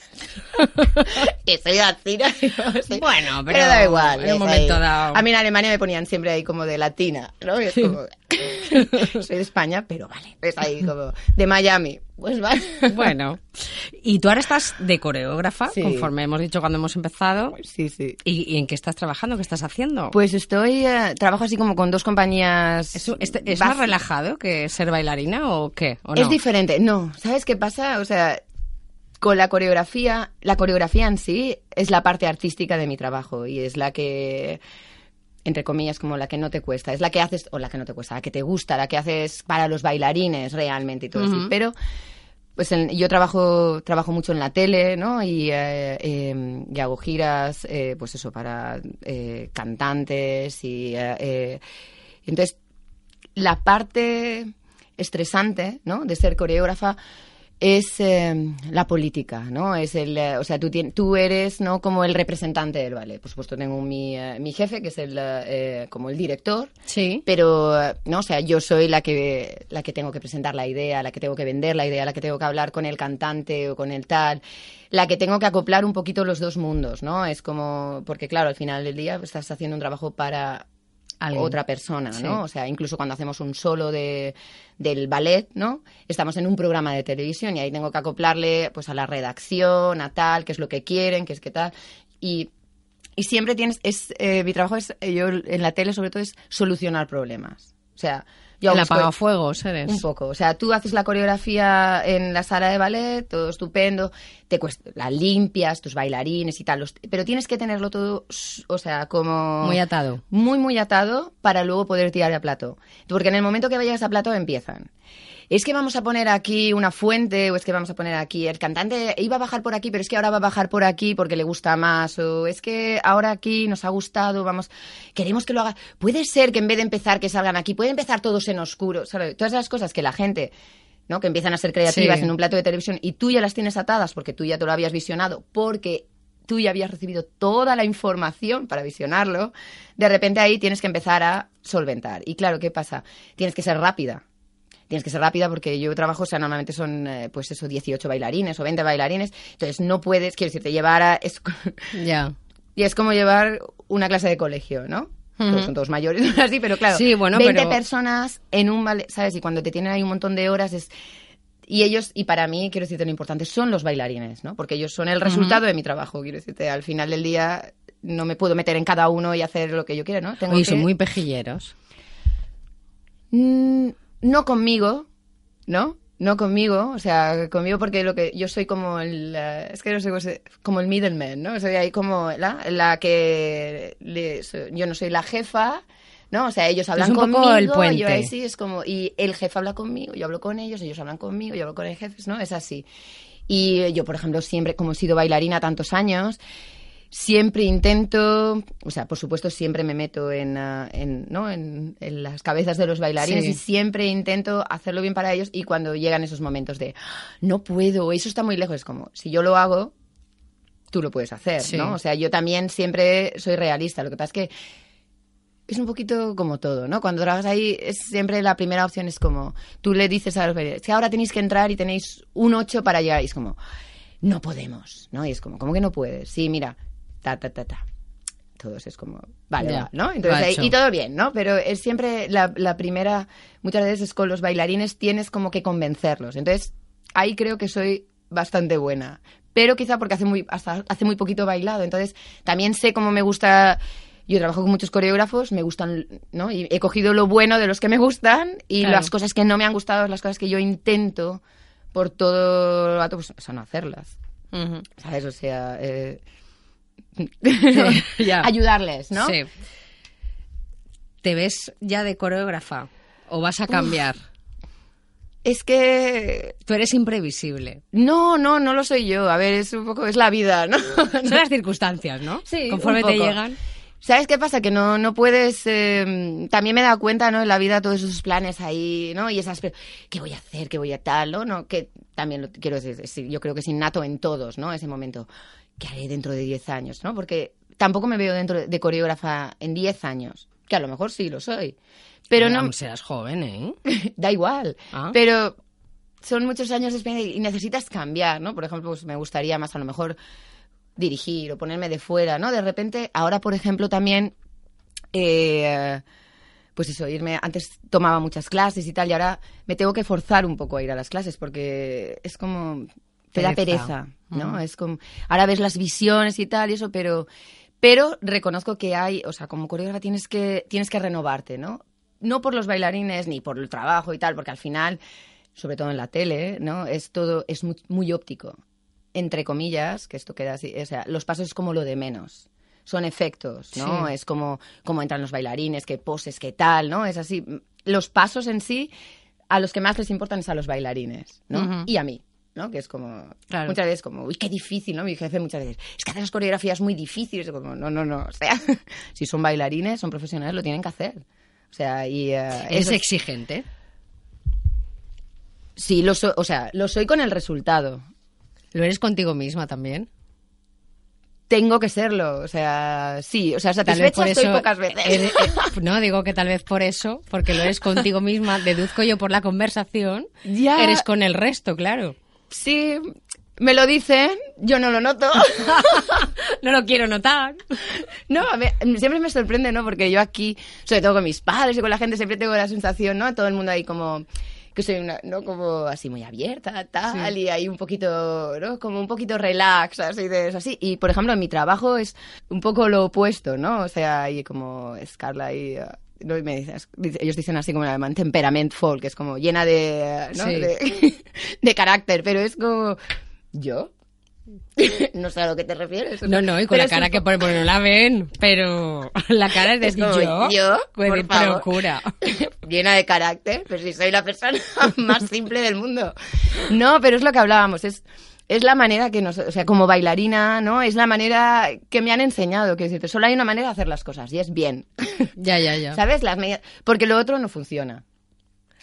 Speaker 2: que estoy así.
Speaker 1: Bueno, pero,
Speaker 2: pero da igual.
Speaker 1: en un momento dado.
Speaker 2: A mí en Alemania me ponían siempre ahí como de latina, ¿no? Y es como, soy de España, pero vale, es ahí como de Miami. Pues vale.
Speaker 1: Bueno, y tú ahora estás de coreógrafa,
Speaker 2: Sí.
Speaker 1: conforme hemos dicho cuando hemos empezado.
Speaker 2: Sí, sí.
Speaker 1: ¿Y, y en qué estás trabajando? ¿Qué estás haciendo?
Speaker 2: Pues estoy, eh, trabajo así como con dos compañías.
Speaker 1: ¿Es, más relajado que ser bailarina o qué? ¿O
Speaker 2: Es diferente. No, ¿sabes qué pasa? O sea, con la coreografía, la coreografía en sí es la parte artística de mi trabajo y es la que entre comillas, como la que no te cuesta, es la que haces, o la que no te cuesta, la que te gusta, la que haces para los bailarines realmente y todo.
Speaker 1: Ujú.
Speaker 2: Pero, pues en- yo trabajo, trabajo mucho en la tele, ¿no? Y, eh, y hago giras, eh, pues eso, para eh, cantantes y... entonces, la parte estresante, ¿no? De ser coreógrafa es eh, la política, ¿no? Es el, eh, o sea, tú, tien- tú eres, ¿no? Como el representante del ballet. Por supuesto, tengo mi, eh, mi jefe, que es el, eh, como el director,
Speaker 1: Sí.
Speaker 2: pero, ¿no? O sea, yo soy la que, la que tengo que presentar la idea, la que tengo que vender la idea, la que tengo que hablar con el cantante o con el tal, la que tengo que acoplar un poquito los dos mundos, ¿no? Es como, porque claro, al final del día estás haciendo un trabajo para
Speaker 1: Alguien.
Speaker 2: otra persona,
Speaker 1: Sí.
Speaker 2: ¿no? O sea, incluso cuando hacemos un solo de, del ballet, ¿no? Estamos en un programa de televisión y ahí tengo que acoplarle pues a la redacción, a tal, qué es lo que quieren, qué es que tal. Y, y siempre tienes, es, eh, mi trabajo es, eh, yo en la tele sobre todo es solucionar problemas. O sea, yo
Speaker 1: El apagafuegos eres.
Speaker 2: un poco. O sea, tú haces la coreografía en la sala de ballet, todo estupendo, te cuesta, la limpias, tus bailarines y tal, los- pero tienes que tenerlo todo, o sea, como...
Speaker 1: Muy atado.
Speaker 2: Muy, muy atado para luego poder tirar a plato. Porque en el momento que vayas a plato empiezan. Es que vamos a poner aquí una fuente, o es que vamos a poner aquí. El cantante iba a bajar por aquí, pero es que ahora va a bajar por aquí porque le gusta más. O es que ahora aquí nos ha gustado, vamos. Queremos que lo haga. Puede ser que en vez de empezar que salgan aquí, puede empezar todos en oscuro. ¿sabes? Todas esas cosas que la gente. ¿no? que empiezan a ser creativas
Speaker 1: Sí.
Speaker 2: en un plato de televisión y tú ya las tienes atadas porque tú ya te lo habías visionado, porque tú ya habías recibido toda la información para visionarlo, de repente ahí tienes que empezar a solventar. Y claro, ¿qué pasa? Tienes que ser rápida. Tienes que ser rápida porque yo trabajo, o sea, normalmente son, eh, pues eso, 18 bailarines o 20 bailarines. Entonces no puedes, quiero decirte, llevar a... Es,
Speaker 1: Ya.
Speaker 2: y es como llevar una clase de colegio, ¿no? Todos son todos mayores, así, pero claro,
Speaker 1: Sí, bueno,
Speaker 2: 20
Speaker 1: pero-
Speaker 2: personas en un ballet, ¿sabes? Y cuando te tienen ahí un montón de horas es... Y ellos, y para mí, quiero decirte, lo importante son los bailarines, ¿no? Porque ellos son el resultado de mi trabajo, quiero decirte. Al final del día no me puedo meter en cada uno y hacer lo que yo quiera, ¿no? Tengo que-
Speaker 1: son muy pejilleros.
Speaker 2: Mm, no conmigo, ¿no? No conmigo, o sea, conmigo porque lo que yo soy como el, es que no sé como el middleman, ¿no? Soy ahí como la, la que le- yo no soy la jefa, ¿no? O sea, ellos hablan
Speaker 1: un poco
Speaker 2: conmigo,
Speaker 1: el puente.
Speaker 2: yo ahí sí es como y el jefe habla conmigo, yo hablo con ellos, ellos hablan conmigo, yo hablo con el jefe, ¿no? Es así. Y yo, por ejemplo, siempre como he sido bailarina tantos años, siempre intento, o sea, por supuesto siempre me meto en, ah, en, ¿no? en, en las cabezas de los bailarines
Speaker 1: Sí.
Speaker 2: y siempre intento hacerlo bien para ellos y cuando llegan esos momentos de no puedo, eso está muy lejos, es como, si yo lo hago, tú lo puedes hacer,
Speaker 1: Sí.
Speaker 2: ¿no? O sea, yo también siempre soy realista, lo que pasa es que es un poquito como todo, ¿no? Cuando trabajas ahí, es siempre la primera opción es como, tú le dices a los bailarines, que ahora tenéis que entrar y tenéis un 8 para llegar, y es como, no podemos, ¿no? Y es como, ¿cómo que no puedes? Sí, mira, ta, ta, ta, ta. Todos es como, vale,
Speaker 1: Ya,
Speaker 2: va, ¿no? Entonces, ahí- y todo bien, ¿no? Pero es siempre la, la primera, muchas veces es con los bailarines tienes como que convencerlos. Entonces, ahí creo que soy bastante buena. Pero quizá porque hace muy, hasta hace muy poquito he bailado. Entonces, también sé cómo me gusta. Yo trabajo con muchos coreógrafos, me gustan, ¿no? Y he cogido lo bueno de los que me gustan y
Speaker 1: Claro.
Speaker 2: las cosas que no me han gustado, las cosas que yo intento por todo el rato, pues, o sea, no hacerlas. ¿Sabes? O sea, eh,
Speaker 1: Ya.
Speaker 2: ayudarles, ¿no?
Speaker 1: Sí. ¿Te ves ya de coreógrafa o vas a cambiar?
Speaker 2: Es que
Speaker 1: Tú eres imprevisible.
Speaker 2: no, no, no lo soy yo. A ver, es un poco, es la vida, ¿no?
Speaker 1: Son las circunstancias, ¿no?
Speaker 2: Sí,
Speaker 1: Conforme
Speaker 2: un
Speaker 1: te llegan.
Speaker 2: ¿Sabes qué pasa? Que no, no puedes... eh, también me he dado cuenta, ¿no? En la vida todos esos planes ahí, ¿no? Y esas... ¿Qué voy a hacer? ¿Qué voy a tal? ¿no? no que también lo quiero decir, yo creo que es innato en todos, ¿no? Ese momento. ¿Qué haré dentro de 10 años? ¿no? Porque tampoco me veo dentro de coreógrafa en 10 años, que a lo mejor sí lo soy. Pero no...
Speaker 1: Seas joven, ¿eh?
Speaker 2: da igual.
Speaker 1: Ah.
Speaker 2: Pero son muchos años de experiencia y necesitas cambiar, ¿no? Por ejemplo, pues me gustaría más a lo mejor dirigir o ponerme de fuera, ¿no? De repente, ahora, por ejemplo, también, eh, pues eso, irme, antes tomaba muchas clases y tal, y ahora me tengo que forzar un poco a ir a las clases porque es como, te da
Speaker 1: Pereza.
Speaker 2: ¿no?
Speaker 1: Mm.
Speaker 2: Es como, ahora ves las visiones y tal y eso, pero, pero reconozco que hay, o sea, como coreógrafa tienes que, tienes que renovarte, ¿no? No por los bailarines ni por el trabajo y tal, porque al final, sobre todo en la tele, ¿no? Es todo, es muy, muy óptico. Entre comillas, que esto queda así, o sea, los pasos es como lo de menos. Son efectos, ¿no?
Speaker 1: Sí.
Speaker 2: Es como, como entran los bailarines, qué poses, qué tal, ¿no? Es así. Los pasos en sí, a los que más les importan es a los bailarines, ¿no? Y a mí, ¿no? Que es como,
Speaker 1: Claro.
Speaker 2: muchas veces como, uy, qué difícil, ¿no? Mi jefe muchas veces, es que hacer las coreografías muy difíciles. Como, no, no, no. O sea, si son bailarines, son profesionales, lo tienen que hacer. O sea, y... eh,
Speaker 1: Es exigente.
Speaker 2: Sí, lo soy, o sea, lo soy con el resultado.
Speaker 1: Lo eres contigo misma también.
Speaker 2: Tengo que serlo, o sea, sí, o sea,
Speaker 1: Tal vez
Speaker 2: satisfecha
Speaker 1: por
Speaker 2: estoy
Speaker 1: eso.
Speaker 2: pocas veces.
Speaker 1: eres- eh, no, digo que tal vez por eso, porque lo eres contigo misma, deduzco yo por la conversación.
Speaker 2: Ya.
Speaker 1: Eres con el resto, claro.
Speaker 2: Sí, me lo dicen, yo no lo noto.
Speaker 1: No lo quiero notar.
Speaker 2: No, a ver, siempre me sorprende, ¿no? Porque yo aquí, sobre todo con mis padres y con la gente, siempre tengo la sensación, ¿no? Todo el mundo ahí como que soy una, ¿no? Como así muy abierta, tal,
Speaker 1: Sí.
Speaker 2: y ahí un poquito, ¿no? Como un poquito relax, así de eso, así. Y, por ejemplo, en mi trabajo es un poco lo opuesto, ¿no? O sea, ahí como Scarla y... uh, ¿no? Y me ellos dicen así como en alemán, temperamentful, que es como llena de, ¿no?
Speaker 1: Sí.
Speaker 2: de, de carácter, pero es como, ¿yo? no sé a lo que te refieres.
Speaker 1: No, no, y con
Speaker 2: Pero
Speaker 1: la
Speaker 2: es un
Speaker 1: cara que
Speaker 2: po-
Speaker 1: pone, bueno, no la ven, pero la cara es de
Speaker 2: Es como,
Speaker 1: yo.
Speaker 2: yo,
Speaker 1: Pues,
Speaker 2: por favor.
Speaker 1: procura.
Speaker 2: llena de carácter, pero si soy la persona más simple del mundo. No, pero es lo que hablábamos, es, es la manera que nos, o sea, como bailarina, ¿no? Es la manera que me han enseñado, que decirte, solo hay una manera de hacer las cosas y es bien.
Speaker 1: Ya, ya, ya.
Speaker 2: ¿Sabes? Las medidas, porque lo otro no funciona.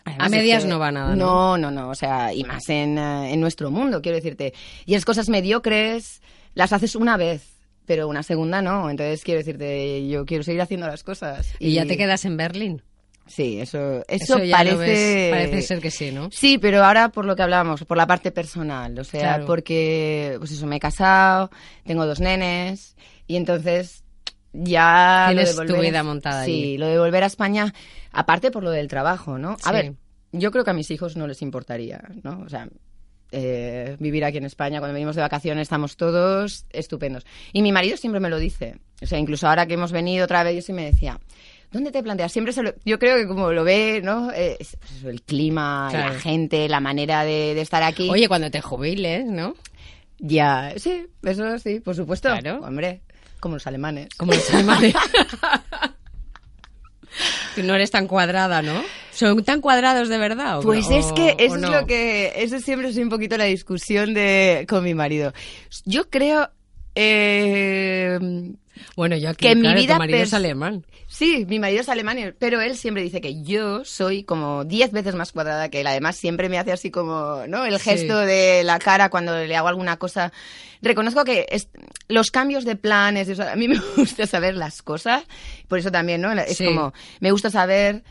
Speaker 1: A medias
Speaker 2: que-
Speaker 1: no va nada, ¿no?
Speaker 2: No, no, no, o sea, y más en, eh, en nuestro mundo, quiero decirte. Y es cosas mediocres, las haces una vez, pero una segunda no. Entonces, quiero decirte, yo quiero seguir haciendo las cosas.
Speaker 1: Y ya te quedas en Berlín.
Speaker 2: Sí, eso, eso, parece...
Speaker 1: parece ser que sí, ¿no?
Speaker 2: Sí, pero ahora por lo que hablábamos, por la parte personal, o sea,
Speaker 1: Claro.
Speaker 2: porque, pues eso, me he asado, tengo dos nenes, y entonces ya... lo de
Speaker 1: Tienes tu
Speaker 2: volver a-
Speaker 1: vida montada
Speaker 2: Sí,
Speaker 1: allí.
Speaker 2: lo de volver a España, aparte por lo del trabajo, ¿no? A
Speaker 1: Sí.
Speaker 2: ver, yo creo que a mis hijos no les importaría, ¿no? O sea, eh, vivir aquí en España, cuando venimos de vacaciones estamos todos estupendos. Y mi marido siempre me lo dice, o sea, incluso ahora que hemos venido otra vez, yo sí me decía... ¿Dónde te planteas? Siempre se lo- yo creo que como lo ve, ¿no? Eh, es- pues el clima,
Speaker 1: Claro.
Speaker 2: la gente, la manera de, de estar aquí.
Speaker 1: Oye, cuando te jubiles, ¿no?
Speaker 2: Ya, sí, eso sí, por supuesto.
Speaker 1: Claro.
Speaker 2: Hombre, como los alemanes.
Speaker 1: Como los alemanes. Tú no eres tan cuadrada, ¿no? ¿Son tan cuadrados de verdad? o-
Speaker 2: Pues es que eso
Speaker 1: no?
Speaker 2: es lo que, eso siempre es un poquito la discusión de con mi marido. Yo creo eh,
Speaker 1: Bueno, yo aquí,
Speaker 2: que mi vida
Speaker 1: tu marido es alemán.
Speaker 2: Sí, mi marido es alemán, pero él siempre dice que yo soy como diez veces más cuadrada que él. Además, siempre me hace así como, ¿no? El
Speaker 1: Sí.
Speaker 2: gesto de la cara cuando le hago alguna cosa. Reconozco que es- los cambios de planes, eso, a mí me gusta saber las cosas. Por eso también, ¿no? Es
Speaker 1: Sí.
Speaker 2: como, me gusta saber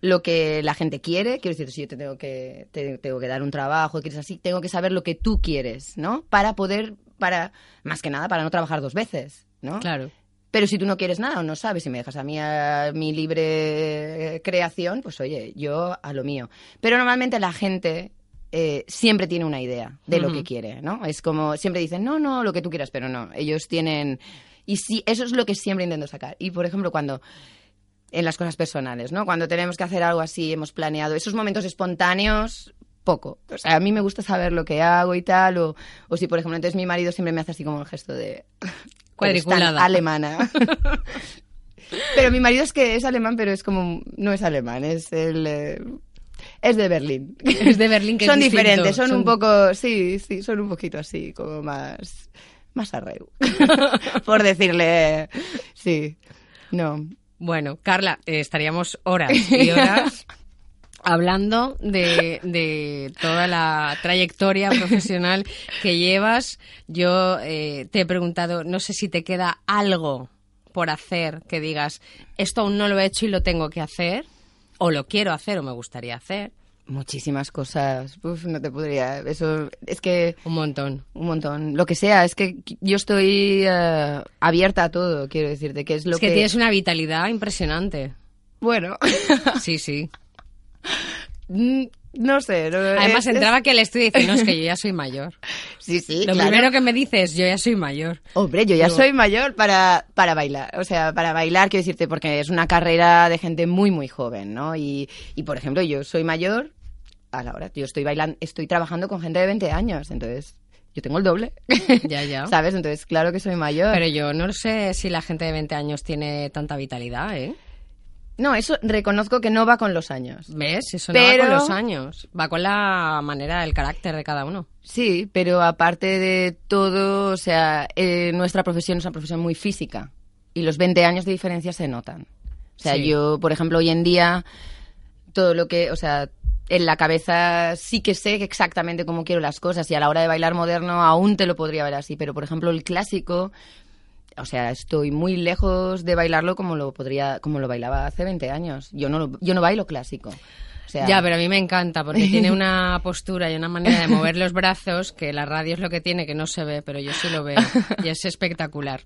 Speaker 2: lo que la gente quiere. Quiero decir, si yo te tengo que, te tengo que dar un trabajo, quieres así, tengo que saber lo que tú quieres, ¿no? Para poder, para, más que nada, para no trabajar dos veces, ¿no?
Speaker 1: Claro.
Speaker 2: Pero si tú no quieres nada o no sabes y me dejas a mí a mi libre creación, pues oye, yo a lo mío. Pero normalmente la gente eh, siempre tiene una idea de lo que quiere, ¿no? Es como, siempre dicen, no, no, lo que tú quieras, pero no. Ellos tienen... Y sí, eso es lo que siempre intento sacar. Y, por ejemplo, cuando en las cosas personales, ¿no? Cuando tenemos que hacer algo así, hemos planeado esos momentos espontáneos, poco. O sea, a mí me gusta saber lo que hago y tal, o, o si, por ejemplo, entonces mi marido siempre me hace así como el gesto de... "Eres tan
Speaker 1: Cuadriculada.
Speaker 2: alemana. pero mi marido es que es alemán, pero es como... No es alemán, es el... eh, es de Berlín.
Speaker 1: Es de Berlín que es
Speaker 2: son
Speaker 1: distinto,
Speaker 2: diferentes, son,
Speaker 1: son-
Speaker 2: un poco... Sí, sí, son un poquito así, como más... Más arreu. Por decirle... Sí. No.
Speaker 1: Bueno, Carla, eh, estaríamos horas y horas hablando de, de, toda la trayectoria profesional que llevas, yo eh, te he preguntado, no sé si te queda algo por hacer que digas, esto aún no lo he hecho y lo tengo que hacer, o lo quiero hacer o me gustaría hacer.
Speaker 2: Muchísimas cosas. Uf, no te podría. Eso es que.
Speaker 1: Un montón.
Speaker 2: Un montón. Lo que sea. Es que yo estoy eh, abierta a todo, quiero decirte. Que es lo
Speaker 1: es que, tienes una vitalidad impresionante.
Speaker 2: Bueno.
Speaker 1: sí, sí.
Speaker 2: Mm, no sé.
Speaker 1: Además, entraba que el estudio dice, no, es que yo ya soy mayor.
Speaker 2: Sí, sí.
Speaker 1: Lo primero que me dices, yo ya soy mayor.
Speaker 2: Hombre, yo ya soy mayor para, para bailar. O sea, para bailar, quiero decirte, porque es una carrera de gente muy, muy joven, ¿no? Y, y por ejemplo, yo soy mayor a la hora. Yo estoy bailando, estoy trabajando con gente de 20 años, entonces yo tengo el doble.
Speaker 1: Ya, ya.
Speaker 2: ¿Sabes? Entonces, claro que soy mayor.
Speaker 1: Pero yo no sé si la gente de 20 años tiene tanta vitalidad, ¿eh?
Speaker 2: No, eso reconozco que no va con los años.
Speaker 1: ¿Ves? Eso no va con los años. Va con la manera, el carácter de cada uno.
Speaker 2: Sí, pero aparte de todo, o sea, eh, nuestra profesión es una profesión muy física. Y los 20 años de diferencia se notan. O sea, yo, por ejemplo, hoy en día, todo lo que, o sea, en la cabeza sí que sé exactamente cómo quiero las cosas y a la hora de bailar moderno aún te lo podría ver así, pero por ejemplo el clásico o sea, estoy muy lejos de bailarlo como lo podría, como lo bailaba hace 20 años. Yo no, yo no bailo clásico.
Speaker 1: Ya, pero a mí me encanta porque tiene una postura y una manera de mover los brazos que la radio es lo que tiene que no se ve, pero yo sí lo veo y es espectacular.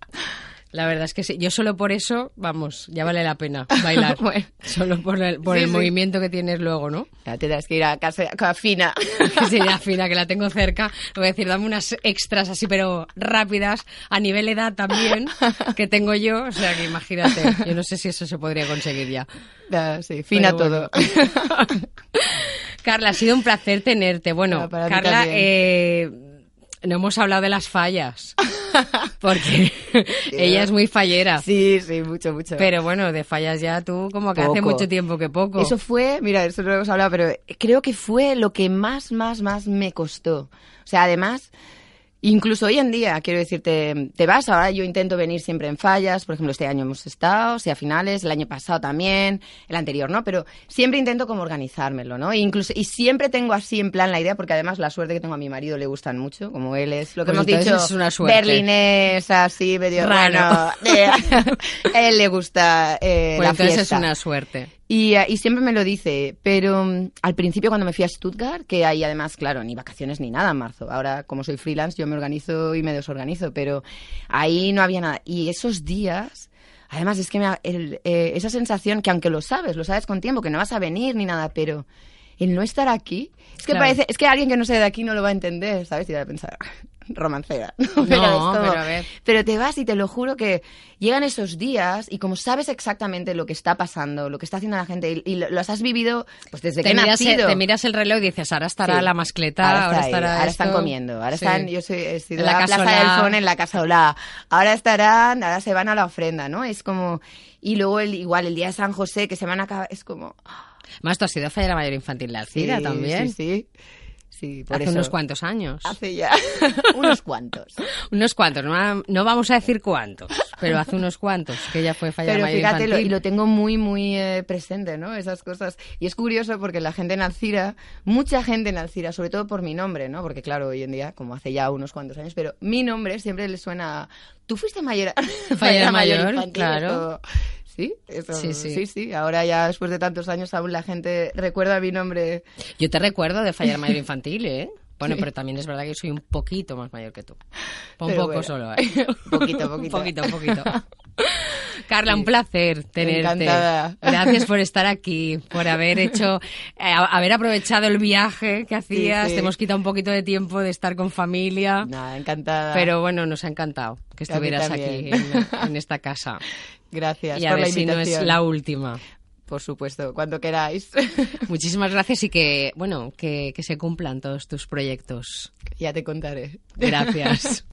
Speaker 1: La verdad es que sí. Yo solo por eso, vamos, ya vale la pena bailar. Solo por el, por el movimiento que tienes luego, ¿no?
Speaker 2: Ya te das que ir a casa a Fina.
Speaker 1: sí, ya Fina, que la tengo cerca. Le voy a decir, dame unas extras así, pero rápidas, a nivel edad también, que tengo yo. O sea, que imagínate. Yo no sé si eso se podría conseguir ya.
Speaker 2: sí, Fina todo.
Speaker 1: Carla, ha sido un placer tenerte. Bueno, Carla, eh, no hemos hablado de las fallas. Porque ella es muy fallera.
Speaker 2: Sí, sí, mucho, mucho.
Speaker 1: Pero bueno, de fallas ya tú como que hace mucho tiempo que poco.
Speaker 2: Eso fue, mira, eso no lo hemos hablado, pero creo que fue lo que más, más, más me costó. O sea, además Incluso hoy en día, quiero decirte, te vas, ahora yo intento venir siempre en fallas, por ejemplo, este año hemos estado, sea finales, el año pasado también, el anterior, ¿no? Pero siempre intento como organizármelo, ¿no? E incluso, y siempre tengo así en plan la idea, porque además la suerte que tengo a mi marido le gustan mucho, como él es, lo que pues hemos dicho,
Speaker 1: es una suerte.
Speaker 2: berlinés, así, medio raro. él le gusta eh,
Speaker 1: pues
Speaker 2: la fiesta.
Speaker 1: es una suerte.
Speaker 2: Y, eh, y, siempre me lo dice, pero mm, al principio cuando me fui a Stuttgart, que hay además, claro, ni vacaciones ni nada en marzo. Ahora, como soy freelance, yo me organizo y me desorganizo, pero ahí no había nada. Y esos días, además es que me, el, eh, esa sensación que aunque lo sabes, lo sabes con tiempo, que no vas a venir ni nada, pero el no estar aquí, es que parece, es que alguien que no sea de aquí no lo va a entender, ¿sabes? Y va a pensar, romancera.
Speaker 1: No, pero, a ver.
Speaker 2: pero te vas y te lo juro que llegan esos días y como sabes exactamente lo que está pasando, lo que está haciendo la gente y, lo, has vivido pues desde
Speaker 1: te
Speaker 2: que
Speaker 1: miras
Speaker 2: nacido.
Speaker 1: te miras el reloj y dices, ahora estará la mascleta, ahora, estará
Speaker 2: ahora están comiendo, ahora están, yo soy, en la, Plaza del Fon en la Casa Olá, ahora estarán, ahora se van a la ofrenda, ¿no? Es como, y luego el, igual el día de San José que se van a acabar, es como...
Speaker 1: Más, tú has sido a mayor infantil de Alcira también.
Speaker 2: Sí, sí. Sí, por
Speaker 1: Hace unos cuantos años.
Speaker 2: Hace ya unos cuantos.
Speaker 1: unos cuantos, no, vamos a decir cuántos, pero hace unos cuantos que ya fue fallada
Speaker 2: Pero fíjate, lo, y lo tengo muy, muy eh, presente, ¿no? Esas cosas. Y es curioso porque la gente en Alcira, mucha gente en Alcira, sobre todo por mi nombre, ¿no? Porque claro, hoy en día, como hace ya unos cuantos años, pero mi nombre siempre le suena... Tú fuiste mayor,
Speaker 1: mayor, mayor claro.
Speaker 2: ¿Sí? sí, sí, sí, Ahora ya después de tantos años aún la gente recuerda mi nombre.
Speaker 1: Yo te recuerdo de fallar mayor infantil, ¿eh? Bueno, pero también es verdad que soy un poquito más mayor que tú. Un poco solo, ¿eh?
Speaker 2: poquito, poquito.
Speaker 1: poquito, poquito. Carla, un placer tenerte.
Speaker 2: Encantada.
Speaker 1: Gracias por estar aquí, por haber hecho, eh, haber aprovechado el viaje que hacías. Te hemos quitado un poquito de tiempo de estar con familia.
Speaker 2: Nada, encantada.
Speaker 1: Pero bueno, nos ha encantado que estuvieras aquí en, esta casa.
Speaker 2: Gracias
Speaker 1: y
Speaker 2: a
Speaker 1: por
Speaker 2: ver
Speaker 1: si no es la última.
Speaker 2: Por supuesto, cuando queráis.
Speaker 1: Muchísimas gracias y que, bueno, que, que se cumplan todos tus proyectos.
Speaker 2: Ya te contaré.
Speaker 1: Gracias.